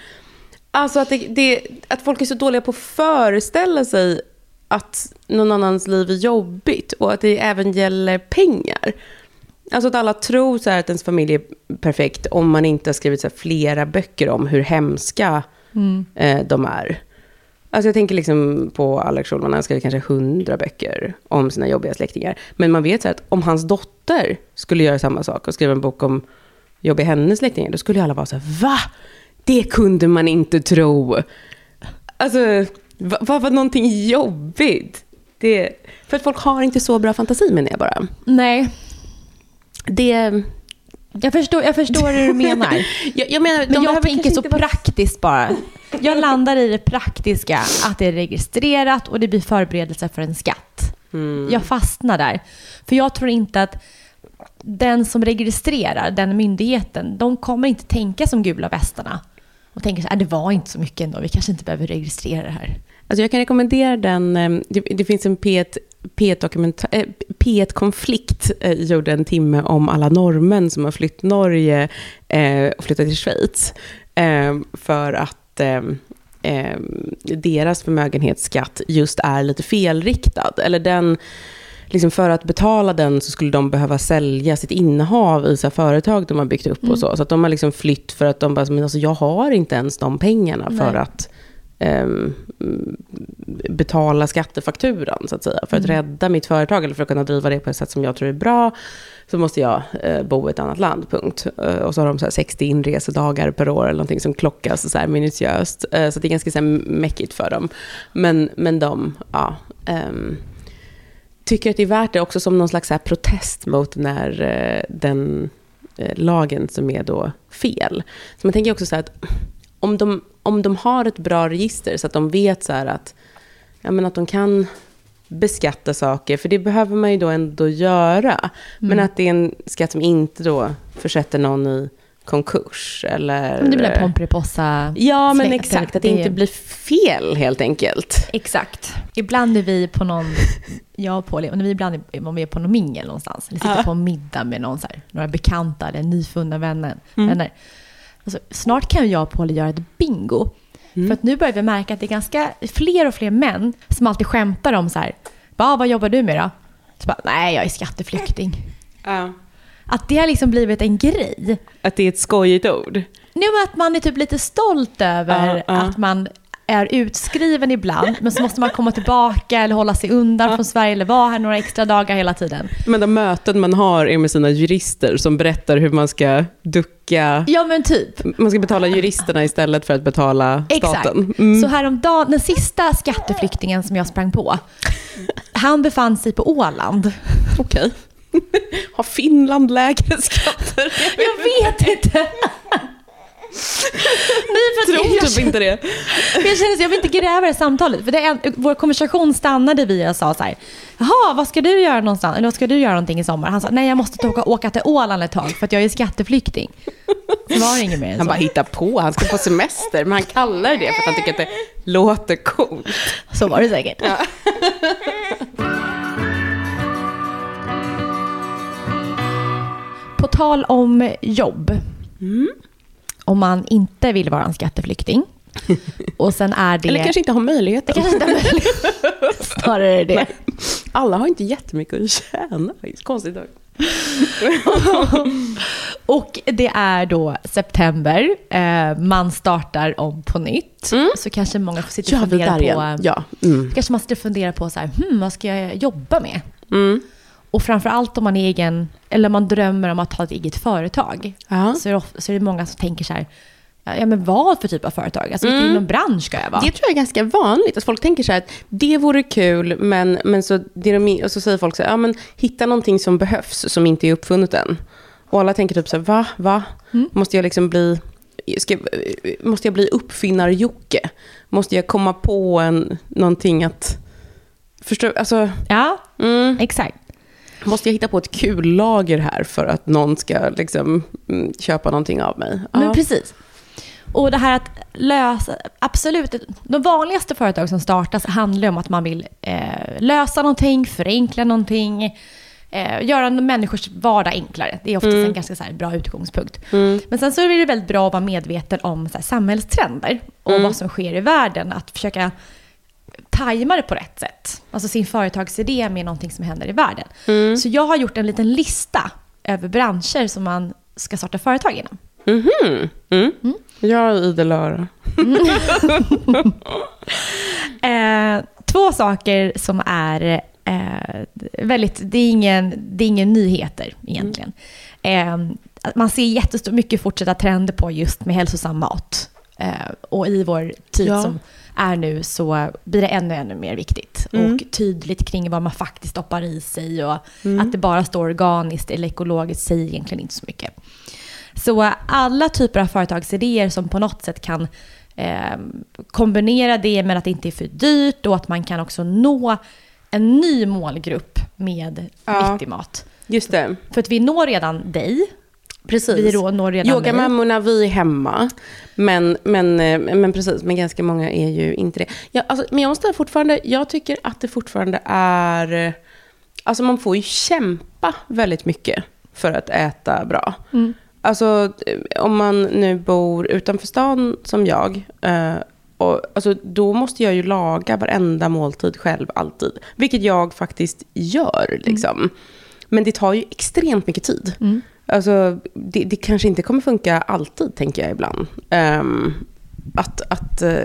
Alltså att, det, det, att folk är så dåliga på att föreställa sig att någon annans liv är jobbigt och att det även gäller pengar. Alltså att alla tror så här att ens familj är perfekt om man inte har skrivit så här flera böcker om hur hemska eh, de är. Alltså jag tänker liksom på Alex Schulman, han skrev kanske hundra böcker om sina jobbiga släktingar. Men man vet så att om hans dotter skulle göra samma sak och skriva en bok om jobbiga hennes släktingar, då skulle alla vara så här, va? Det kunde man inte tro. Alltså, vad va, var någonting jobbigt? Det, för att folk har inte så bra fantasi menar jag bara. Nej, Det... jag förstår, jag förstår hur du menar. Jag, jag menar, Men jag tänker så vara- praktiskt bara. Jag landar i det praktiska, att det är registrerat och det blir förberedelse för en skatt. Mm. Jag fastnar där. För jag tror inte att den som registrerar, den myndigheten, de kommer inte tänka som gula västarna. Och tänker så här, "Ah, det var inte så mycket ändå, vi kanske inte behöver registrera det här. Alltså jag kan rekommendera den, eh, det, det finns en P1, P1, eh, P1-konflikt, eh, gjorde en timme om alla norrmän som har flytt Norge eh, och flyttat till Schweiz. För att deras förmögenhetsskatt just är lite felriktad. Eller den, liksom för att betala den så skulle de behöva sälja sitt innehav i så företag de har byggt upp och så. Så att de har liksom flytt för att de bara, men alltså jag har inte ens de pengarna för Nej. att ehm, betala skattefakturan, så att säga. För att rädda mitt företag, eller för att kunna driva det på ett sätt som jag tror är bra, så måste jag eh, bo i ett annat land, punkt. Eh, och så har de så här 60 inresedagar per år, eller någonting som klockas så här minutiöst. Eh, så det är ganska så här mäckigt för dem. Men, men de, ja... ehm, tycker att det är värt det också som någon slags så protest mot eh, den lagen som är då fel. Så man tänker också så här att om de, om de har ett bra register så att de vet så att, ja, men att de kan beskatta saker, för det behöver man ju då ändå göra. Men att det är en skatt som inte då försätter någon i konkurs eller... Det blir Pomperipossa. Ja, men exakt. Att det inte blir fel helt enkelt. Exakt. Ibland är vi på någon, jag och Paul, när vi ibland är, om vi är på någon mingel någonstans, eller sitter på en middag med någon, så här, några bekanta eller nyfunna vänner. vänner. Alltså, snart kan jag och Paul göra ett bingo. För att nu börjar vi märka att det är ganska fler och fler män som alltid skämtar om så här, "Va, vad jobbar du med då? Så bara, nej jag är skatteflykting. Att det har liksom blivit en grej. Att det är ett skojigt ord. Nu att man är typ lite stolt över Ja, ja. att man är utskriven ibland, men så måste man komma tillbaka eller hålla sig undan från Sverige eller vara här några extra dagar hela tiden. Men de möten man har är med sina jurister som berättar hur man ska ducka. Ja men typ. Man ska betala juristerna istället för att betala Exakt. staten. Mm. Så häromdagen, den sista skatteflyktingen som jag sprang på, han befann sig på Åland. Okej. Har Finland lägre skatter? Jag vet inte. Nej, att Tror jag, typ inte det. jag känner att jag vill inte gräva i det samtalet. För det är vår konversation stannade vid jag sa så här, jaha, vad ska du göra någonstans? Eller vad ska du göra någonting i sommar? Han sa, nej jag måste åka, åka till Åland ett tag för att jag är skatteflykting. Så var det inget mer än Han så. bara hittar på, han ska på semester, men han kallar det för att han tycker att det låter coolt. Så var det säkert. På tal om jobb. Om man inte vill vara en skatteflykting. Och sen är det... Eller kanske inte har möjligheten. Kanske inte är möjligt. Snarare det. Alla har inte jättemycket att tjäna. Konstigt nog. Och det är då september. Eh, man startar om på nytt. Så kanske många sitta och Ja, det fundera där på... Ja. Mm. Kanske man sitter och fundera på så här, hmm, vad ska jag jobba med? Mm. Och framförallt om man är egen, eller man drömmer om att ha ett eget företag. Ja. Så, är det ofta, så är det många som tänker så här, ja men vad för typ av företag? Alltså vilken inom bransch ska jag vara? Det tror jag är ganska vanligt. Att folk tänker så här att det vore kul, men, men så, det de, och så säger folk så här, ja men hitta någonting som behövs, som inte är uppfunnet än. Och alla tänker typ så här, va, va? Måste jag liksom bli, ska, måste jag bli uppfinnar-Jocke? Måste jag komma på en, någonting att, förstå, alltså, Ja, mm, exakt. Måste jag hitta på ett kul lager här för att någon ska liksom mm, köpa någonting av mig? Men Ja. precis. Och det här att lösa, absolut, de vanligaste företag som startas handlar om att man vill eh, lösa någonting, förenkla någonting, eh, göra människors vardag enklare. Det är oftast en ganska så här bra utgångspunkt. Men sen så är det väldigt bra att vara medveten om så här, samhällstrender och vad som sker i världen. Att försöka tajma det på rätt sätt. Alltså sin företagsidé med någonting som händer i världen. Så jag har gjort en liten lista över branscher som man ska starta företag inom. Mhm. Mm. Jag har idel öra. Eh, två saker som är eh, väldigt, det är, ingen, det är ingen nyheter egentligen. Eh, man ser jättestor, mycket fortsatta trender på just med hälsosam mat. Eh, och i vår tid Ja. som är nu så blir det ännu, ännu mer viktigt. Och tydligt kring vad man faktiskt stoppar i sig och att det bara står organiskt eller ekologiskt säger egentligen inte så mycket. Så alla typer av företagsidéer som på något sätt kan eh, kombinera det med att det inte är för dyrt och att man kan också nå en ny målgrupp med Ja. nyttig mat. Just det. För att vi når redan dig. Precis. Vi då når redan. Yogamammorna, vi är hemma. Men, men, eh, men precis, men ganska många är ju inte det. Ja, alltså, men jag måste fortfarande, jag tycker att det fortfarande är, alltså man får ju kämpa väldigt mycket för att äta bra. Mm. Alltså eh, om man nu bor utanför stan som jag, eh, och, alltså, då måste jag ju laga varenda måltid själv alltid. Vilket jag faktiskt gör. Liksom. Men det tar ju extremt mycket tid. Alltså, det, det kanske inte kommer funka alltid, tänker jag ibland. Ehm, att, att, eh,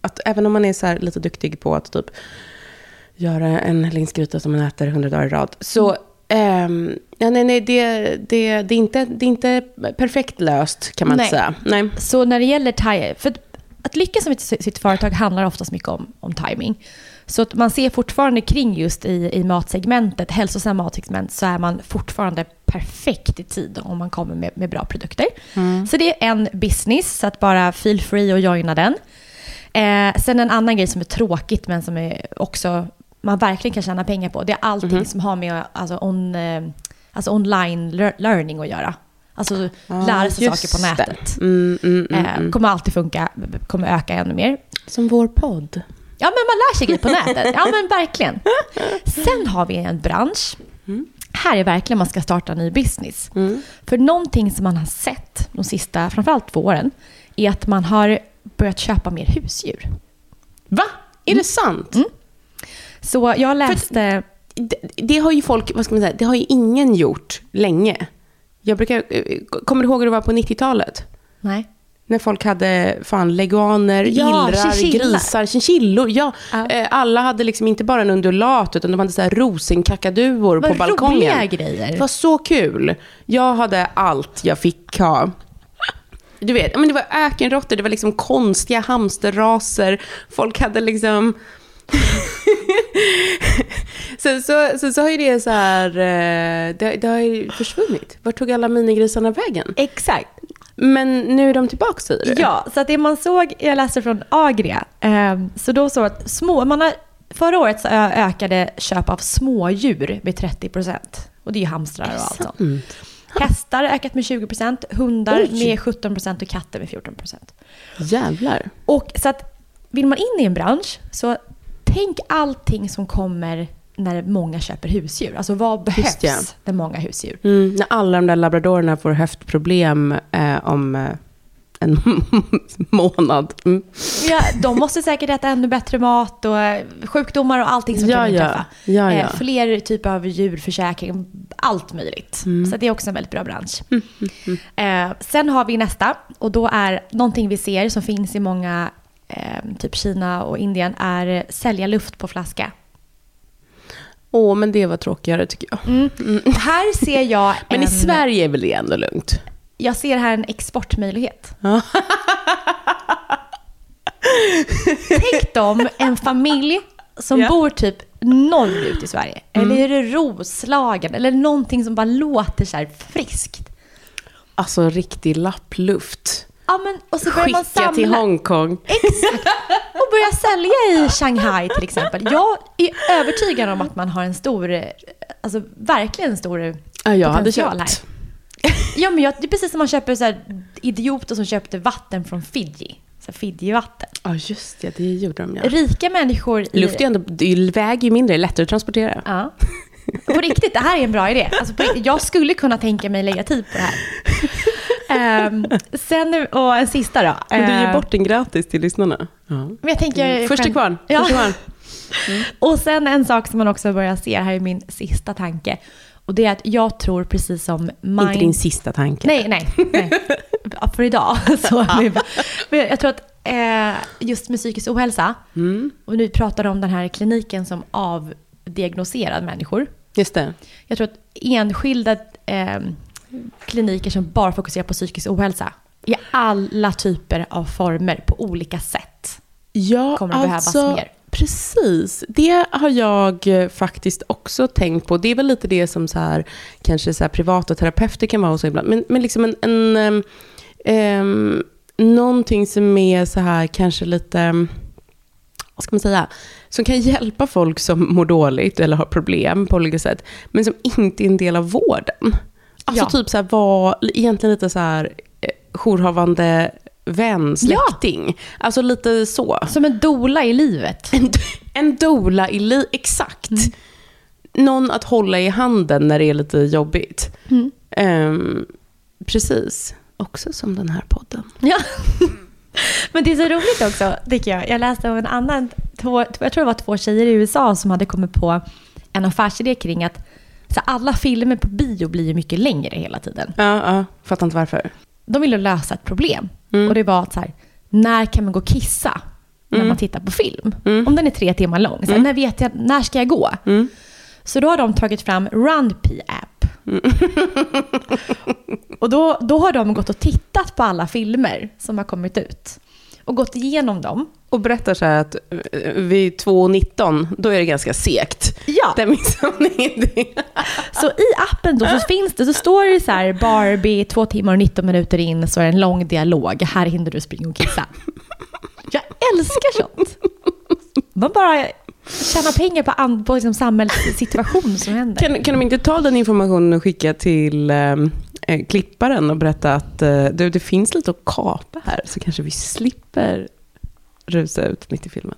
att även om man är så lite duktig på att typ göra en linsgryta som man äter hundra dagar i rad. Så ehm, ja, nej, nej, det, det, det, är inte, det är inte perfekt löst, kan man Nej. inte säga. Nej. Så när det gäller thai, för att, att lyckas med sitt, sitt företag handlar oftast mycket om, om timing. Så att man ser fortfarande kring just i, i matsegmentet, hälsosam matsegment, så är man fortfarande perfekt i tid om man kommer med, med bra produkter. Så det är en business, så att bara feel free och joina den. Eh, sen en annan grej som är tråkigt men som är också man verkligen kan tjäna pengar på, det är allting som har med alltså, on, eh, alltså online lear- learning att göra. Alltså lära sig saker på nätet. Mm, mm, mm, Eh, mm. kommer alltid funka, kommer öka ännu mer. Som vår podd. Ja, men man lär sig grejer på nätet. Ja, men verkligen. Sen har vi en bransch. Här är verkligen man ska starta en ny business. För någonting som man har sett de sista, framförallt två åren, är att man har börjat köpa mer husdjur. Va? Är det sant? Så jag läste... det, det har ju folk, vad ska man säga, det har ju ingen gjort länge. Jag brukar, eh, kommer du ihåg hur det var på 90-talet? Nej. När folk hade fan leguaner, Ja, illrar, chinchilla. grisar, chinchillor. Ja, Ja. eh, alla hade liksom inte bara en undulat, utan de hade så här rosenkakaduor på balkongen. roliga grejer. Det var så kul. Jag hade allt jag fick ha. Du vet, men det var ökenråttor, det var liksom konstiga hamsterraser. Folk hade liksom... sen, så, sen så har ju det så här... eh, Det, det har ju försvunnit. Vart tog alla minigrisarna vägen? Exakt. Men nu är de tillbaka säger du? Ja, så att det man såg, jag läste från Agria, eh, så då såg att små, man har, förra året så ökade köp av smådjur med 30%. Och det är ju hamstrar och allt sånt. Hästar har ökat med 20%, hundar Oj. med 17% och katter med 14%. Jävlar. Och så att vill man in i en bransch så tänk allting som kommer när många köper husdjur. Alltså vad behövs ja. när många husdjur? Mm, när alla de där labradorerna får höftproblem eh, om eh, en månad. Mm. Ja, de måste säkert äta ännu bättre mat och eh, sjukdomar och allting som Ja, kan ja. inträffa. Ja, ja. Eh, fler typer av djurförsäkring, allt möjligt. Mm. Så det är också en väldigt bra bransch. Eh, sen har vi nästa och då är någonting vi ser som finns i många, typ Kina och Indien, är sälja luft på flaska. Åh, men det var tråkigare tycker jag. Mm. Och här ser jag Men en, i Sverige är väl det ändå lugnt? Jag ser här en exportmöjlighet. Tänk dem en familj som Ja. bor typ norrut i Sverige. Mm. Eller är det Roslagen? Eller någonting som bara låter så här friskt. Alltså riktig lappluft. Ja, men, och så börjar man Skicka samla. till Hongkong. Exakt. Och börja sälja i Shanghai till exempel. Jag är övertygad om att man har en stor, alltså verkligen en stor Ja, jag hade potential köpt. Ja, men jag, det är precis som man köper så här, idioter som köpte vatten från Fiji. Så här Fiji-vatten. Ja, just det. Det gjorde de ja. Rika människor i... Luft är ändå, det väger ju mindre, det är lättare att transportera. Ja. På riktigt, det här är en bra idé. Alltså på riktigt, jag skulle kunna tänka mig lägga tid på det här. Ehm, sen, och en sista då. Men du ger Ehm, bort den gratis till lyssnarna. Ja. Men jag tänker... Först till kvarn. Ja. Först till kvarn. Och sen en sak som man också börjar se, här är min sista tanke. Och det är att jag tror precis som mind... Inte din sista tanke. Nej, nej. nej. Ja, För idag. Så, men jag tror att eh, just med psykisk ohälsa, Mm. och nu pratar om den här kliniken som avdiagnoserar människor. Just det. Jag tror att enskilda eh, kliniker som bara fokuserar på psykisk ohälsa i alla typer av former på olika sätt. Ja, Kommer att behövas alltså, mer. Precis, det har jag eh, faktiskt också tänkt på. Det är väl lite det som så här, kanske så här privata terapeuter kan vara hos ibland. Men, men liksom en, en um, um, någonting som är så här kanske lite, vad ska man säga, som kan hjälpa folk som mår dåligt eller har problem på olika sätt, men som inte är en del av vården. Alltså Ja. typ så här, var egentligen lite så här eh, jourhavande vän, släkting. Alltså lite så. Som en dola i livet. En, en dola i li... Exakt. Någon att hålla i handen när det är lite jobbigt. Mm. Ehm, precis. Också som den här podden. Ja. Men det är så roligt också, tycker jag. Jag läste om en annan, två, jag tror det var två tjejer i USA som hade kommit på en affärsidé kring att så alla filmer på bio blir ju mycket längre hela tiden. Ja, ja. Fattar inte varför. De ville lösa ett problem. Mm. Och det var att så här, när kan man gå och kissa när Mm. man tittar på film? Mm. Om den är tre timmar lång. Så här, Mm. När vet jag, när ska jag gå? Mm. Så då har de tagit fram RunPee app. Mm. och då, då har de gått och tittat på alla filmer som har kommit ut. Och gått igenom dem. Och berättar så här att eh, vid 2.19, då är det ganska segt. Ja. Det ni inte. Så i appen då så finns det, så står det så här Barbie, två timmar och 19 minuter in, så är det en lång dialog. Här hinner du springa och kissa. Jag älskar sånt. Man bara tjänar pengar på, på liksom samhällssituation som händer. Kan, kan de inte ta den informationen och skicka till eh, eh, klipparen och berätta att eh, du, det finns lite att kapa här, så kanske vi slipper rusa ut mitt i filmen.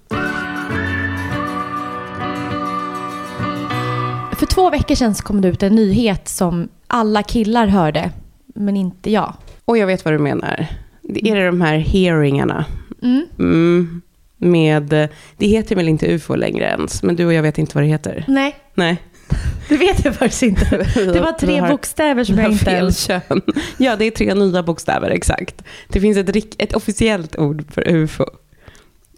För två veckor sedan så kom det ut en nyhet som alla killar hörde, men inte jag. Och jag vet vad du menar. Det är det de här hearingarna. Mm. Mm, med, eh, det heter väl inte UFO längre ens, men du och jag vet inte vad det heter. Nej, Nej. det vet jag faktiskt inte. Det var tre har- bokstäver som jag inte fel kön. Ja, det är tre nya bokstäver, exakt. Det finns ett, ett officiellt ord för UFO.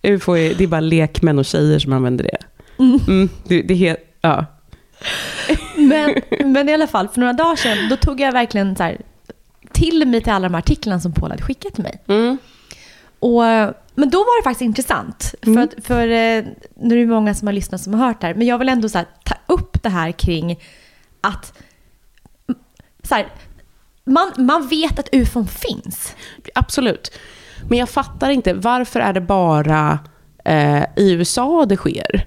UFO är, det är bara lekmän och tjejer som använder det. Mm. Mm, det, det är, ja. Men, men i alla fall, för några dagar sedan, då tog jag verkligen så här, till mig till alla de här artiklarna som Paul hade skickat till mig. Mm. Och, men då var det faktiskt intressant. För, att, för eh, nu är det många som har lyssnat som har hört det här. Men jag vill ändå så här, upp det här kring att... Så här, man, man vet att ufon finns. Absolut. Men jag fattar inte, varför är det bara eh, i USA det sker?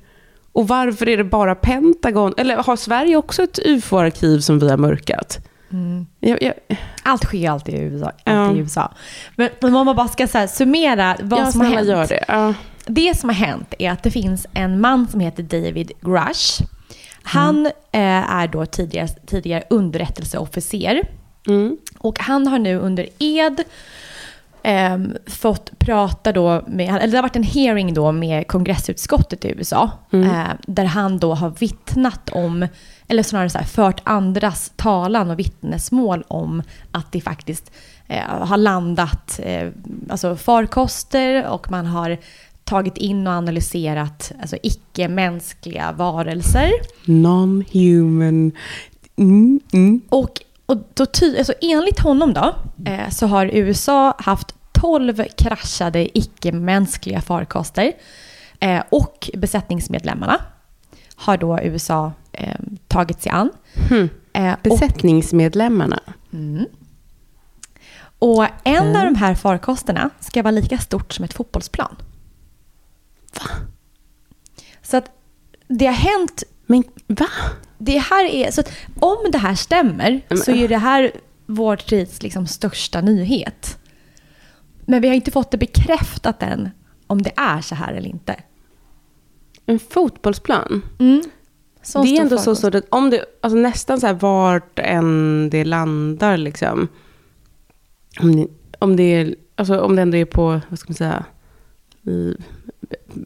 Och varför är det bara Pentagon? Eller har Sverige också ett ufo-arkiv som vi har mörkat? Mm. Jag, jag, Allt sker alltid i USA. Ja. Alltid i USA. Men, men om man bara ska så här, summera vad ja, som har hänt. det. Ja. Det som har hänt är att det finns en man som heter David Grush. Han eh, är då tidigare, tidigare underrättelseofficer. Mm. Och han har nu under ed ehm, fått prata då med, eller det har varit en hearing då med kongressutskottet i USA. Eh, där han då har vittnat om, eller snarare så här, fört andras talan och vittnesmål om att det faktiskt eh, har landat eh, alltså farkoster och man har tagit in och analyserat alltså icke-mänskliga varelser. Non-human. Mm, mm. Och, och då ty, alltså enligt honom då, eh, så har USA haft 12 kraschade icke-mänskliga farkoster. Eh, och besättningsmedlemmarna har då USA eh, tagit sig an. Hmm. Eh, och, Besättningsmedlemmarna. och en av de här farkosterna ska vara lika stort som ett fotbollsplan. Så att det har hänt Men va? det här är, så att om det här stämmer så är det här vår tids liksom största nyhet. Men vi har inte fått det bekräftat än om det är så här eller inte. En fotbollsplan? Så det är ändå så, så att om det, alltså nästan så här vart än det landar liksom. Om det, om det, är, alltså om det ändå är på, vad ska man säga, i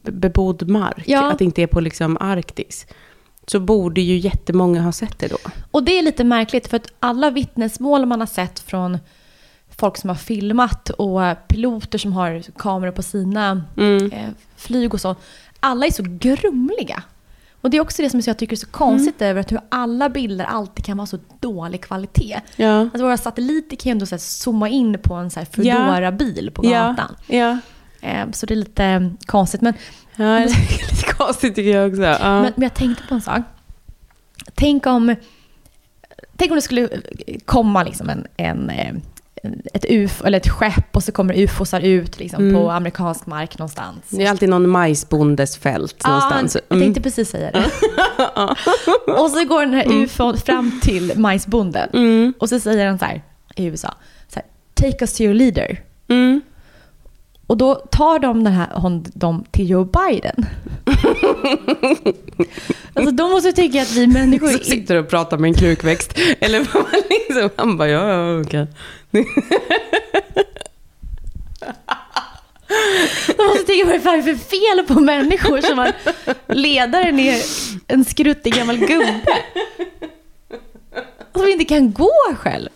bebodd mark. Ja. Att det inte är på liksom Arktis. Så borde ju jättemånga ha sett det då. Och det är lite märkligt för att alla vittnesmål man har sett från folk som har filmat och piloter som har kameror på sina Mm. eh, flyg och så. Alla är så grumliga. Och det är också det som jag tycker är så konstigt över att hur alla bilder alltid kan vara så dålig kvalitet. Ja. Alltså våra satelliter kan ju ändå så zooma in på en så här Foodora-bil på gatan. Ja. Eh, så det är lite konstigt. Men, Ja, det är lite konstigt tycker jag också. Ja. men, men jag tänkte på en sak. Tänk om, tänk om det skulle komma liksom en, en, eh, ett UFO, eller ett skepp och så kommer ufosar ut liksom Mm. på amerikansk mark någonstans. det är alltid någon majsbondes fält någonstans. Ja, jag Mm. tänkte precis säga det. och så går den här ufon fram till majsbonden. Mm. Och så säger han så här i USA. Så här, Take us to your leader. Mm. Och då tar de den här, hon, dem till Joe Biden. alltså de måste tycka att vi människor... Så sitter och pratar med en krukväxt. Eller vad man liksom, han bara, ja, ja, okej. De måste tänka vad det är för fel på människor som har ledaren är en skruttig gammal gubbe. Som inte kan gå själv.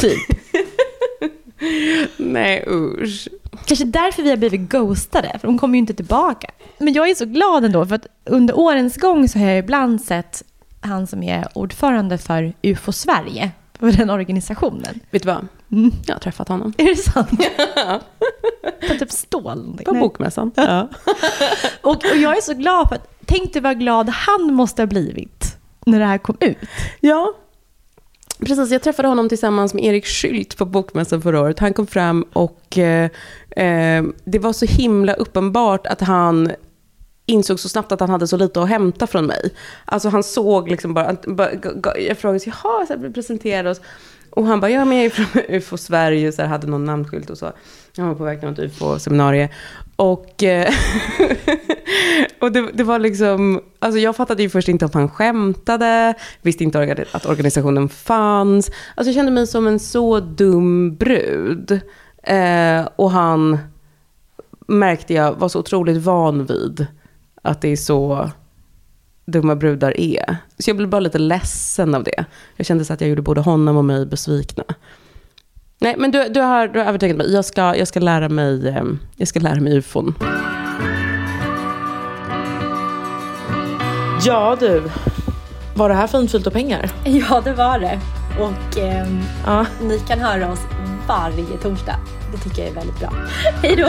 Typ. Nej, usch. Kanske därför vi har blivit ghostade, för de kommer ju inte tillbaka. Men jag är så glad ändå, för att under årens gång så har jag ibland sett han som är ordförande för UFO Sverige, för den organisationen. Vet du vad? Mm. Jag har träffat honom. Är det sant? På typ stål? På Nej. bokmässan. Ja. Och, och jag är så glad för att, tänk dig vad glad han måste ha blivit när det här kom ut. ja. Precis, jag träffade honom tillsammans med Erik Skylt på bokmässan förra året. Han kom fram och eh, eh, det var så himla uppenbart att han insåg så snabbt att han hade så lite att hämta från mig. Alltså han såg liksom bara, bara jag frågade så jaha, så vi presenterade oss. Och han bara, ja men jag är från UFO Sverige, så här, hade någon namnskylt och så. Han var på väg till något UFO-seminarium. Och, eh, och det, det var liksom, alltså jag fattade ju först inte om han skämtade, visste inte att organisationen fanns. Alltså jag kände mig som en så dum brud. Eh, och han märkte jag var så otroligt van vid att det är så dumma brudar är. Så jag blev bara lite ledsen av det. Jag kände så att jag gjorde både honom och mig besvikna. Nej, men du, du, har, du har övertygat mig. Jag ska, jag ska lära mig, eh, jag ska lära mig ufon. Ja du, var det här fint fyllt av pengar? Ja, det var det. Och ehm, Ja. ni kan höra oss varje torsdag. Det tycker jag är väldigt bra. Hej då!